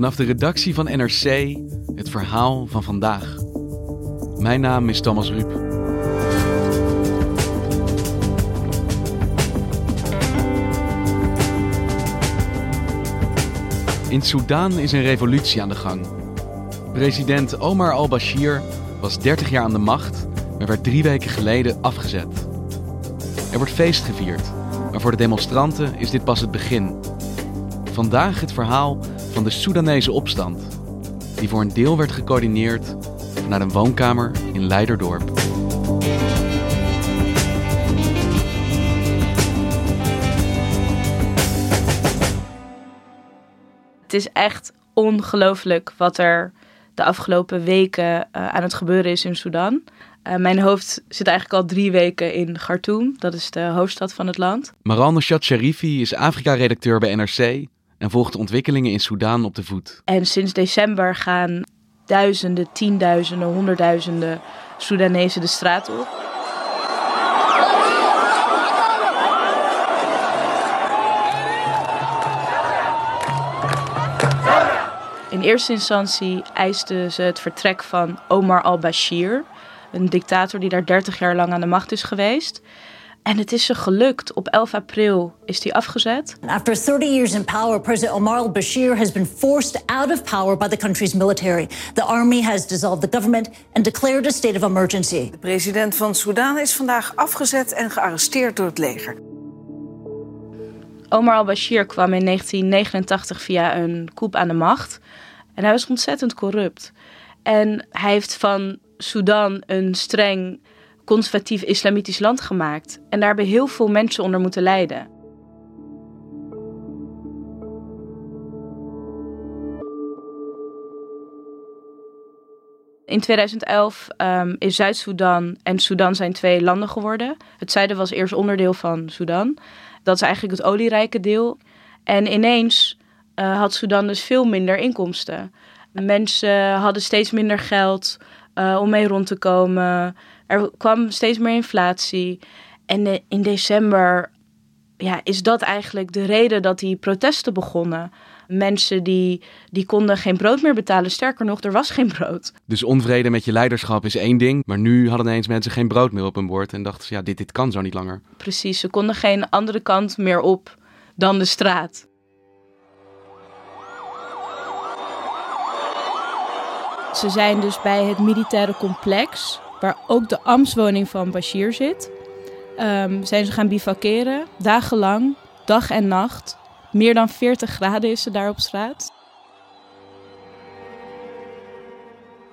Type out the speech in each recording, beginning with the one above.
Vanaf de redactie van NRC het verhaal van vandaag. Mijn naam is Thomas Ruip. In Soedan is een revolutie aan de gang. President Omar al-Bashir was 30 jaar aan de macht, maar werd drie weken geleden afgezet. Er wordt feest gevierd, maar voor de demonstranten is dit pas het begin. Vandaag het verhaal van de Soedanese opstand, die voor een deel werd gecoördineerd vanuit een woonkamer in Leiderdorp. Het is echt ongelooflijk wat er de afgelopen weken uh, aan het gebeuren is in Sudan. Uh, mijn hoofd zit eigenlijk al drie weken in Khartoum, dat is de hoofdstad van het land. Maran Nashad Sharifi is Afrika-redacteur bij NRC en volgt de ontwikkelingen in Soedan op de voet. En sinds december gaan duizenden, tienduizenden, honderdduizenden Soedanezen de straat op. In eerste instantie eisten ze het vertrek van Omar al-Bashir, een dictator die daar 30 jaar lang aan de macht is geweest. En het is ze gelukt. Op 11 april is hij afgezet. After 30 years in power, President Omar al-Bashir has been forced out of power by the country's military. The army has dissolved the government and declared a state of emergency. De president van Sudan is vandaag afgezet en gearresteerd door het leger. Omar al-Bashir kwam in 1989 via een coup aan de macht. En hij was ontzettend corrupt. En hij heeft van Sudan een streng conservatief islamitisch land gemaakt. En daar hebben heel veel mensen onder moeten lijden. In 2011 um, is Zuid-Soedan en Sudan zijn twee landen geworden. Het zuiden was eerst onderdeel van Sudan. Dat is eigenlijk het olierijke deel. En ineens uh, had Sudan dus veel minder inkomsten. Mensen hadden steeds minder geld uh, om mee rond te komen. Er kwam steeds meer inflatie. En in december ja, is dat eigenlijk de reden dat die protesten begonnen. Mensen die, die konden geen brood meer betalen. Sterker nog, er was geen brood. Dus onvrede met je leiderschap is één ding. Maar nu hadden ineens mensen geen brood meer op hun bord. En dachten ze, ja, dit, dit kan zo niet langer. Precies, ze konden geen andere kant meer op dan de straat. Ze zijn dus bij het militaire complex, waar ook de ambtswoning van Bashir zit. Um, zijn ze gaan bivakeren, dagenlang, dag en nacht. Meer dan 40 graden is ze daar op straat.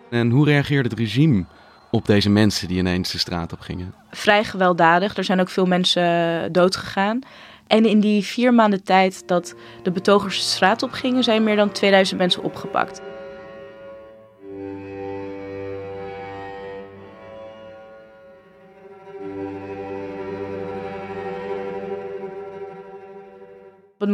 En hoe reageerde het regime op deze mensen die ineens de straat op gingen? Vrij gewelddadig. Er zijn ook veel mensen doodgegaan. En in die vier maanden tijd dat de betogers de straat op gingen, zijn meer dan 2000 mensen opgepakt.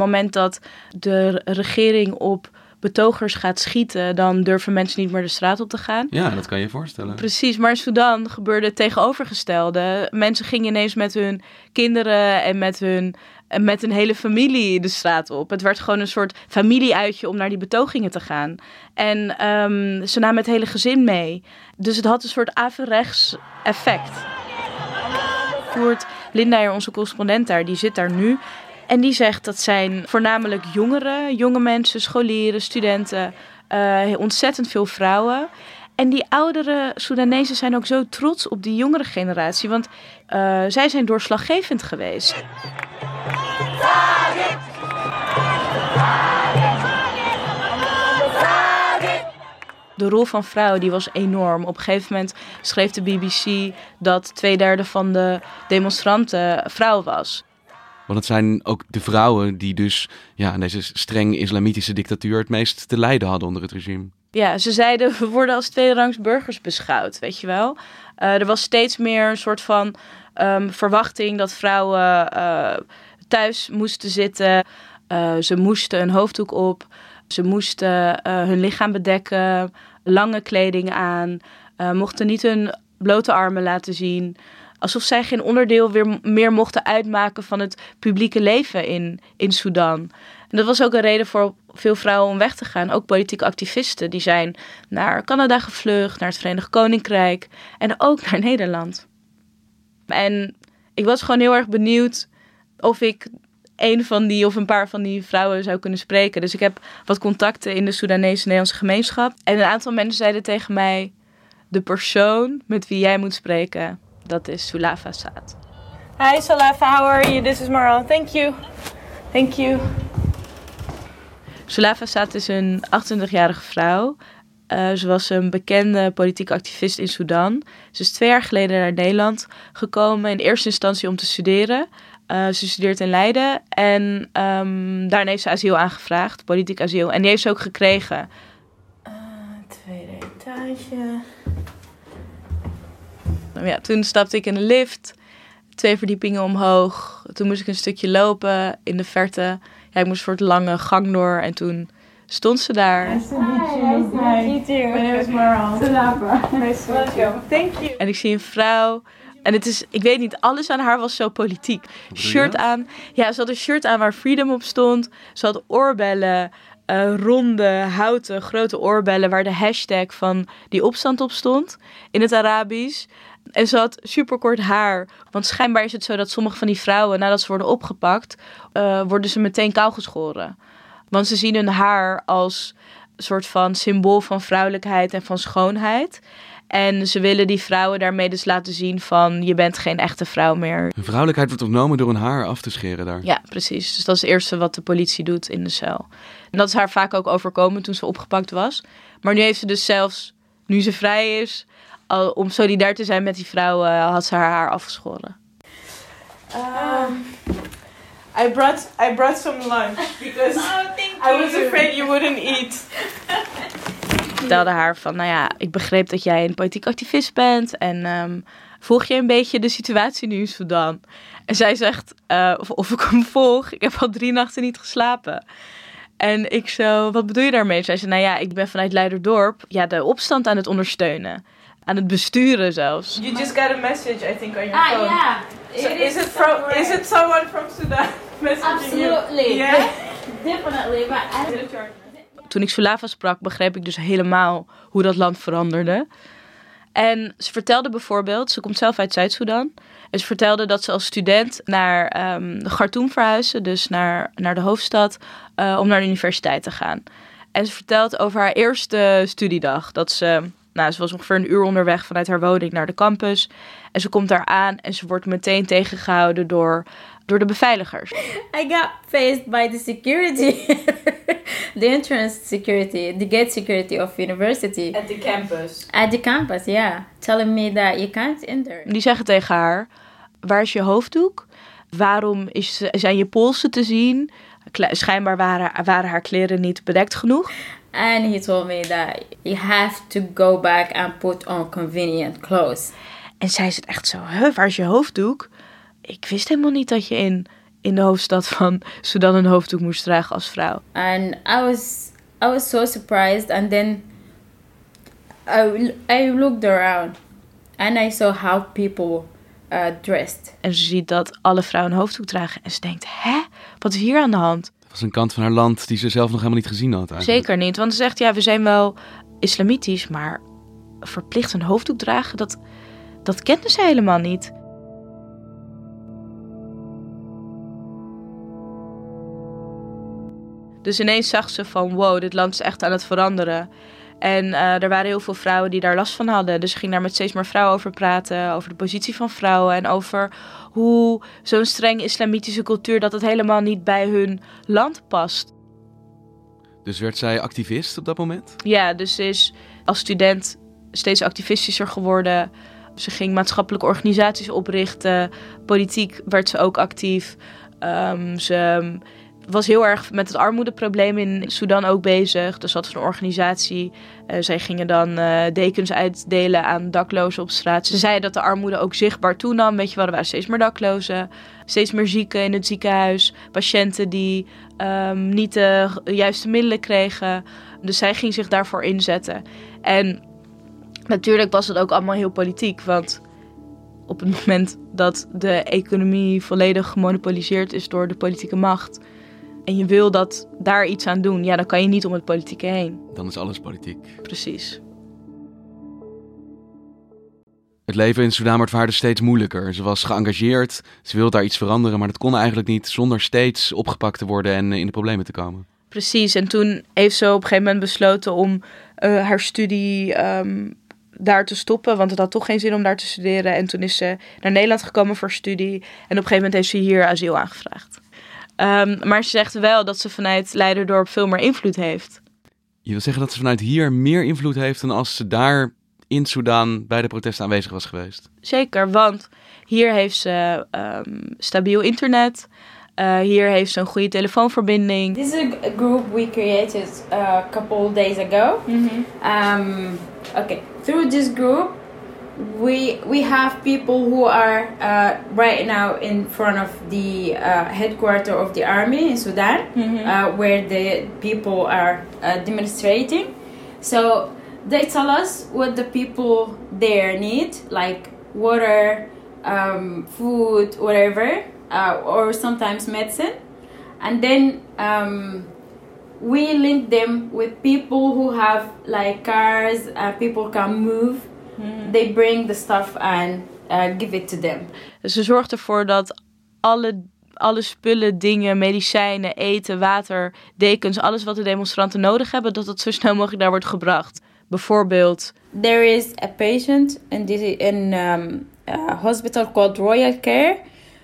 Moment dat de regering op betogers gaat schieten, dan durven mensen niet meer de straat op te gaan. Ja, dat kan je je voorstellen. Precies, maar in Sudan gebeurde het tegenovergestelde. Mensen gingen ineens met hun kinderen en met hun, en met hun hele familie de straat op. Het werd gewoon een soort familieuitje om naar die betogingen te gaan. En um, ze namen het hele gezin mee. Dus het had een soort averechts effect. Voert Linda, onze correspondent daar, die zit daar nu. En die zegt dat zijn voornamelijk jongeren, jonge mensen, scholieren, studenten, uh, ontzettend veel vrouwen. En die oudere Soedanezen zijn ook zo trots op die jongere generatie, want uh, zij zijn doorslaggevend geweest. De rol van vrouwen die was enorm. Op een gegeven moment schreef de BBC dat twee derde van de demonstranten vrouw was. Want het zijn ook de vrouwen die dus ja, aan deze streng islamitische dictatuur het meest te lijden hadden onder het regime. Ja, ze zeiden we worden als tweederangs burgers beschouwd, weet je wel. Uh, er was steeds meer een soort van um, verwachting dat vrouwen uh, thuis moesten zitten. Uh, ze moesten een hoofddoek op. Ze moesten hun lichaam bedekken, lange kleding aan, mochten niet hun blote armen laten zien alsof zij geen onderdeel weer meer mochten uitmaken van het publieke leven in, in Sudan. En dat was ook een reden voor veel vrouwen om weg te gaan. Ook politieke activisten die zijn naar Canada gevlucht, naar het Verenigd Koninkrijk en ook naar Nederland. En ik was gewoon heel erg benieuwd of ik een van die of een paar van die vrouwen zou kunnen spreken. Dus ik heb wat contacten in de Soedanese Nederlandse gemeenschap. En een aantal mensen zeiden tegen mij: de persoon met wie jij moet spreken, dat is Sulafa Saad. Hi Sulafa, how are you? This is Maran. Thank you. Thank you. Sulafa Saad is een 28-jarige vrouw. Uh, ze was een bekende politieke activist in Sudan. Ze is twee jaar geleden naar Nederland gekomen in eerste instantie om te studeren. Uh, ze studeert in Leiden en um, daarna heeft ze asiel aangevraagd, politiek asiel. En die heeft ze ook gekregen. Uh, tweede etage. Nou ja, toen stapte ik in de lift, twee verdiepingen omhoog. Toen moest ik een stukje lopen in de verte. Ja, ik moest voor het lange gang door en toen stond ze daar. Nice to meet you. My name is Maral. Nice to meet you. Thank you. En ik zie een vrouw. En het is, ik weet niet, alles aan haar was zo politiek. Shirt aan. Ja, ze had een shirt aan waar Freedom op stond. Ze had oorbellen. Uh, ronde, houten, grote oorbellen waar de hashtag van die opstand op stond in het Arabisch. En ze had superkort haar. Want schijnbaar is het zo dat sommige van die vrouwen, nadat ze worden opgepakt, uh, worden ze meteen kaal geschoren. Want ze zien hun haar als een soort van symbool van vrouwelijkheid en van schoonheid. En ze willen die vrouwen daarmee dus laten zien van je bent geen echte vrouw meer. vrouwelijkheid wordt ontnomen door een haar af te scheren daar. Ja, precies. Dus dat is het eerste wat de politie doet in de cel. En dat is haar vaak ook overkomen toen ze opgepakt was. Maar nu heeft ze dus zelfs, nu ze vrij is, al, om solidair te zijn met die vrouwen, had ze haar haar afgeschoren. Um, I brought I brought some lunch because oh, I was afraid you wouldn't eat. Ik vertelde haar van, nou ja, ik begreep dat jij een politiek activist bent en um, volg je een beetje de situatie nu in Sudan? En zij zegt, uh, of, of ik hem volg, ik heb al drie nachten niet geslapen. En ik zo, wat bedoel je daarmee? Zij zei, nou ja, ik ben vanuit Leiderdorp ja, de opstand aan het ondersteunen. Aan het besturen zelfs. You just got a message, I think, on your ah, phone. yeah. So is, it from? Is it someone from Sudan messaging you? Absolutely. Yeah. Definitely, but I Toen ik Sulava sprak, begreep ik dus helemaal hoe dat land veranderde. En ze vertelde bijvoorbeeld, ze komt zelf uit Zuid-Soedan. En ze vertelde dat ze als student naar um, Khartoum verhuisde, dus naar, naar de hoofdstad, uh, om naar de universiteit te gaan. En ze vertelt over haar eerste studiedag. Dat ze, nou, ze was ongeveer een uur onderweg vanuit haar woning naar de campus. En ze komt daar aan en ze wordt meteen tegengehouden door, door de beveiligers. I got faced by the security, the entrance security, the gate security of university. At the campus. At the campus, yeah. Telling me that you can't enter. Die zeggen tegen haar, waar is je hoofddoek? Waarom is, zijn je polsen te zien? Schijnbaar waren, waren haar kleren niet bedekt genoeg. And he told me that you have to go back and put on convenient clothes. En zij zit echt zo, huh, waar is je hoofddoek? Ik wist helemaal niet dat je in, in de hoofdstad van Sudan een hoofddoek moest dragen als vrouw. And I was, I was so surprised. And then I, I looked around and I saw how people uh, dressed. En ze ziet dat alle vrouwen een hoofddoek dragen. En ze denkt, hè, wat is hier aan de hand? Dat was een kant van haar land die ze zelf nog helemaal niet gezien had eigenlijk. Zeker niet, want ze zegt, ja, we zijn wel islamitisch, maar verplicht een hoofddoek dragen, dat, dat kende ze helemaal niet. Dus ineens zag ze van wow, dit land is echt aan het veranderen. En uh, er waren heel veel vrouwen die daar last van hadden. Dus ze ging daar met steeds meer vrouwen over praten. Over de positie van vrouwen. En over hoe zo'n streng islamitische cultuur... dat het helemaal niet bij hun land past. Dus werd zij activist op dat moment? Ja, dus ze is als student steeds activistischer geworden. Ze ging maatschappelijke organisaties oprichten. Politiek werd ze ook actief. Um, ze was heel erg met het armoedeprobleem in Sudan ook bezig. Dus dat is een organisatie. Uh, zij gingen dan uh, dekens uitdelen aan daklozen op straat. Ze zeiden dat de armoede ook zichtbaar toenam. Weet je wel, er waren steeds meer daklozen. Steeds meer zieken in het ziekenhuis. Patiënten die um, niet de juiste middelen kregen. Dus zij ging zich daarvoor inzetten. En natuurlijk was het ook allemaal heel politiek. Want op het moment dat de economie volledig gemonopoliseerd is door de politieke macht en je wil dat daar iets aan doen, ja, dan kan je niet om het politieke heen. Dan is alles politiek. Precies. Het leven in Sudan haar dus steeds moeilijker. Ze was geëngageerd, ze wilde daar iets veranderen, maar dat kon eigenlijk niet zonder steeds opgepakt te worden en in de problemen te komen. Precies, en toen heeft ze op een gegeven moment besloten om uh, haar studie um, daar te stoppen, want het had toch geen zin om daar te studeren. En toen is ze naar Nederland gekomen voor studie en op een gegeven moment heeft ze hier asiel aangevraagd. Um, maar ze zegt wel dat ze vanuit Leiderdorp veel meer invloed heeft. Je wil zeggen dat ze vanuit hier meer invloed heeft dan als ze daar in Sudan bij de protesten aanwezig was geweest? Zeker, want hier heeft ze um, stabiel internet. Uh, hier heeft ze een goede telefoonverbinding. This is a group we created a couple days ago. Mm -hmm. um, okay, through this group we we have people who are uh, right now in front of the uh, headquarters of the army in Sudan, mm-hmm. uh, where the people are uh, demonstrating. So they tell us what the people there need, like water, um, food, whatever, uh, or sometimes medicine, and then. Um, we link them with people who have like cars, uh, people can move, Hmm. They bring the stuff and uh, give it to them. Ze zorgt ervoor dat alle, alle spullen, dingen, medicijnen, eten, water, dekens, alles wat de demonstranten nodig hebben, dat dat zo snel mogelijk daar wordt gebracht. Bijvoorbeeld. There is a patient in, this, in um, a hospital called Royal Care.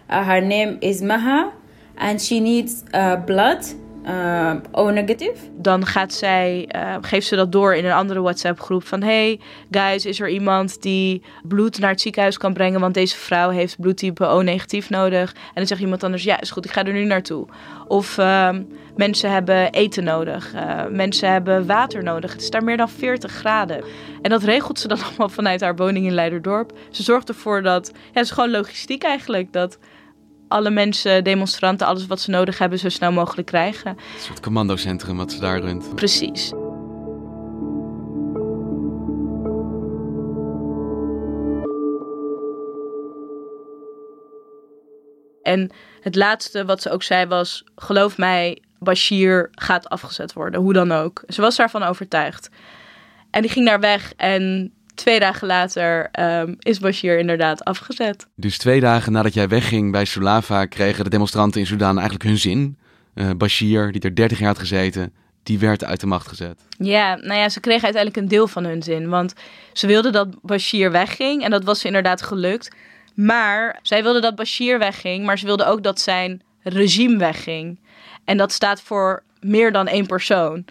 Uh, her name is Maha, and she needs uh, blood uh, O negative. Dan gaat zij, uh, geeft ze dat door in een andere WhatsApp groep van hey guys, is er iemand die bloed naar het ziekenhuis kan brengen, want deze vrouw heeft bloedtype O negatief nodig. En dan zegt iemand anders ja is goed, ik ga er nu naartoe. Of uh, mensen hebben eten nodig, uh, mensen hebben water nodig. Het is daar meer dan 40 graden. En dat regelt ze dan allemaal vanuit haar woning in Leiderdorp. Ze zorgt ervoor dat, ja, het is gewoon logistiek eigenlijk dat alle mensen, demonstranten, alles wat ze nodig hebben, zo snel mogelijk krijgen. Een soort commandocentrum wat ze daar runt. Precies. En het laatste wat ze ook zei was: geloof mij, Bashir gaat afgezet worden, hoe dan ook. Ze was daarvan overtuigd. En die ging daar weg en twee dagen later um, is Bashir inderdaad afgezet. Dus twee dagen nadat jij wegging bij Sulava kregen de demonstranten in Sudan eigenlijk hun zin. Uh, Bashir, die er 30 jaar had gezeten, die werd uit de macht gezet. Ja, nou ja, ze kregen uiteindelijk een deel van hun zin. Want ze wilden dat Bashir wegging en dat was inderdaad gelukt. Maar zij wilden dat Bashir wegging, maar ze wilden ook dat zijn regime wegging. En dat staat voor meer dan één persoon.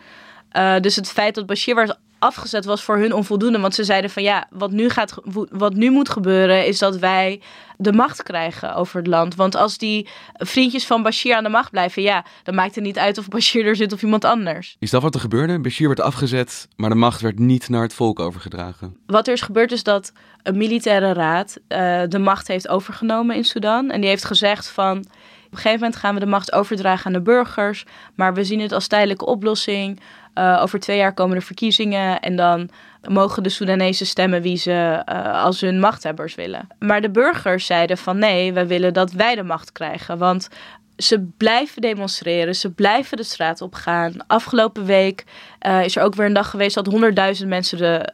Uh, dus het feit dat Bashir werd afgezet was voor hun onvoldoende. Want ze zeiden van ja, wat nu, gaat, wat nu moet gebeuren is dat wij de macht krijgen over het land. Want als die vriendjes van Bashir aan de macht blijven, ja, dan maakt het niet uit of Bashir er zit of iemand anders. Is dat wat er gebeurde? Bashir werd afgezet, maar de macht werd niet naar het volk overgedragen. Wat er is gebeurd is dat een militaire raad uh, de macht heeft overgenomen in Sudan. En die heeft gezegd van... Op een gegeven moment gaan we de macht overdragen aan de burgers, maar we zien het als tijdelijke oplossing. Uh, over twee jaar komen de verkiezingen en dan mogen de Soedanese stemmen wie ze uh, als hun machthebbers willen. Maar de burgers zeiden van nee, we willen dat wij de macht krijgen. Want ze blijven demonstreren, ze blijven de straat op gaan. Afgelopen week uh, is er ook weer een dag geweest dat honderdduizend mensen de,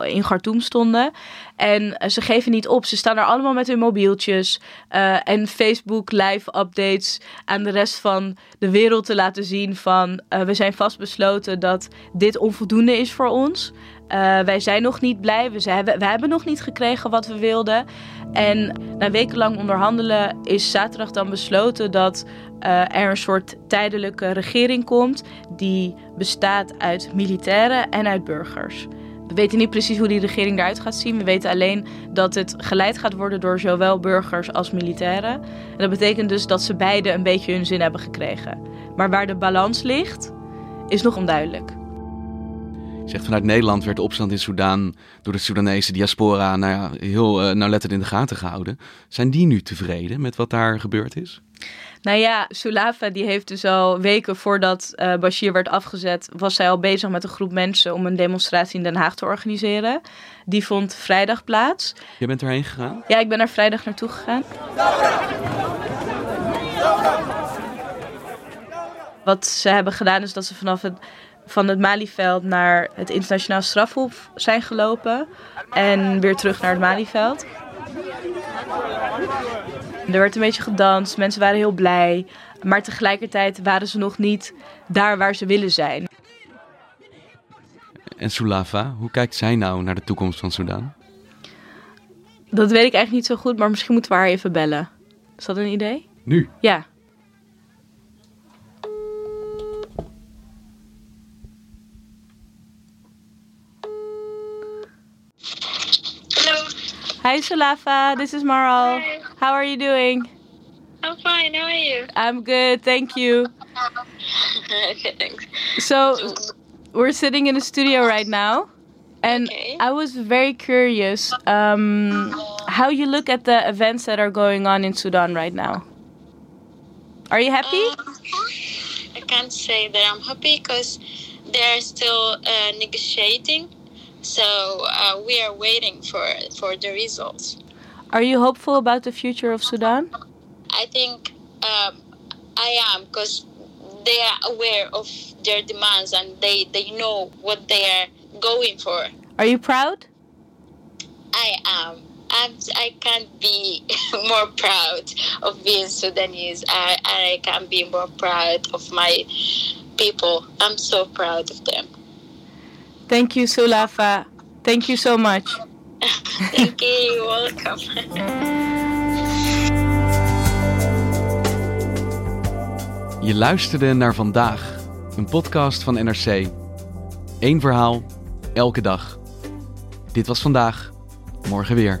uh, in Khartoum stonden. En uh, ze geven niet op. Ze staan er allemaal met hun mobieltjes en Facebook live updates aan de rest van de wereld te laten zien van we zijn vastbesloten dat dit onvoldoende is voor ons. Wij zijn nog niet blij. We, we, hebben nog niet gekregen wat we wilden. En na wekenlang onderhandelen is zaterdag dan besloten dat uh, er een soort tijdelijke regering komt die bestaat uit militairen en uit burgers. We weten niet precies hoe die regering eruit gaat zien. We weten alleen dat het geleid gaat worden door zowel burgers als militairen. En dat betekent dus dat ze beide een beetje hun zin hebben gekregen. Maar waar de balans ligt, is nog onduidelijk. Zegt vanuit Nederland werd de opstand in Soedan door de Soedanese diaspora nou ja, heel uh, nauwlettend in de gaten gehouden. Zijn die nu tevreden met wat daar gebeurd is? Nou ja, Sulafa die heeft dus al weken voordat uh, Bashir werd afgezet, was zij al bezig met een groep mensen om een demonstratie in Den Haag te organiseren. Die vond vrijdag plaats. Je bent erheen gegaan? Ja, ik ben er vrijdag naartoe gegaan. Wat ze hebben gedaan is dat ze vanaf het van het Malieveld naar het internationaal strafhof zijn gelopen. En weer terug naar het Malieveld. Er werd een beetje gedanst, mensen waren heel blij. Maar tegelijkertijd waren ze nog niet daar waar ze willen zijn. En Sulava, hoe kijkt zij nou naar de toekomst van Sudan? Dat weet ik eigenlijk niet zo goed, maar misschien moeten we haar even bellen. Is dat een idee? Nu? Ja. Hi, Sulafa. This is Maral. Hi. How are you doing? I'm fine. How are you? I'm good. Thank you. okay, thanks. So, we're sitting in the studio right now. And Okay. I was very curious um, how you look at the events that are going on in Sudan right now. Are you happy? Um, I can't say that I'm happy because they're still uh, negotiating. So uh, we are waiting for for the results. Are you hopeful about the future of Sudan? I think um, I am because they are aware of their demands and they, they know what they are going for. Are you proud? I am. I'm, I can't be more proud of being Sudanese. I, I can't be more proud of my people. I'm so proud of them. Thank you, Sulafa. Thank you so much. Thank you. You're welcome. Je luisterde naar vandaag, een podcast van NRC. Eén verhaal, elke dag. Dit was vandaag, morgen weer.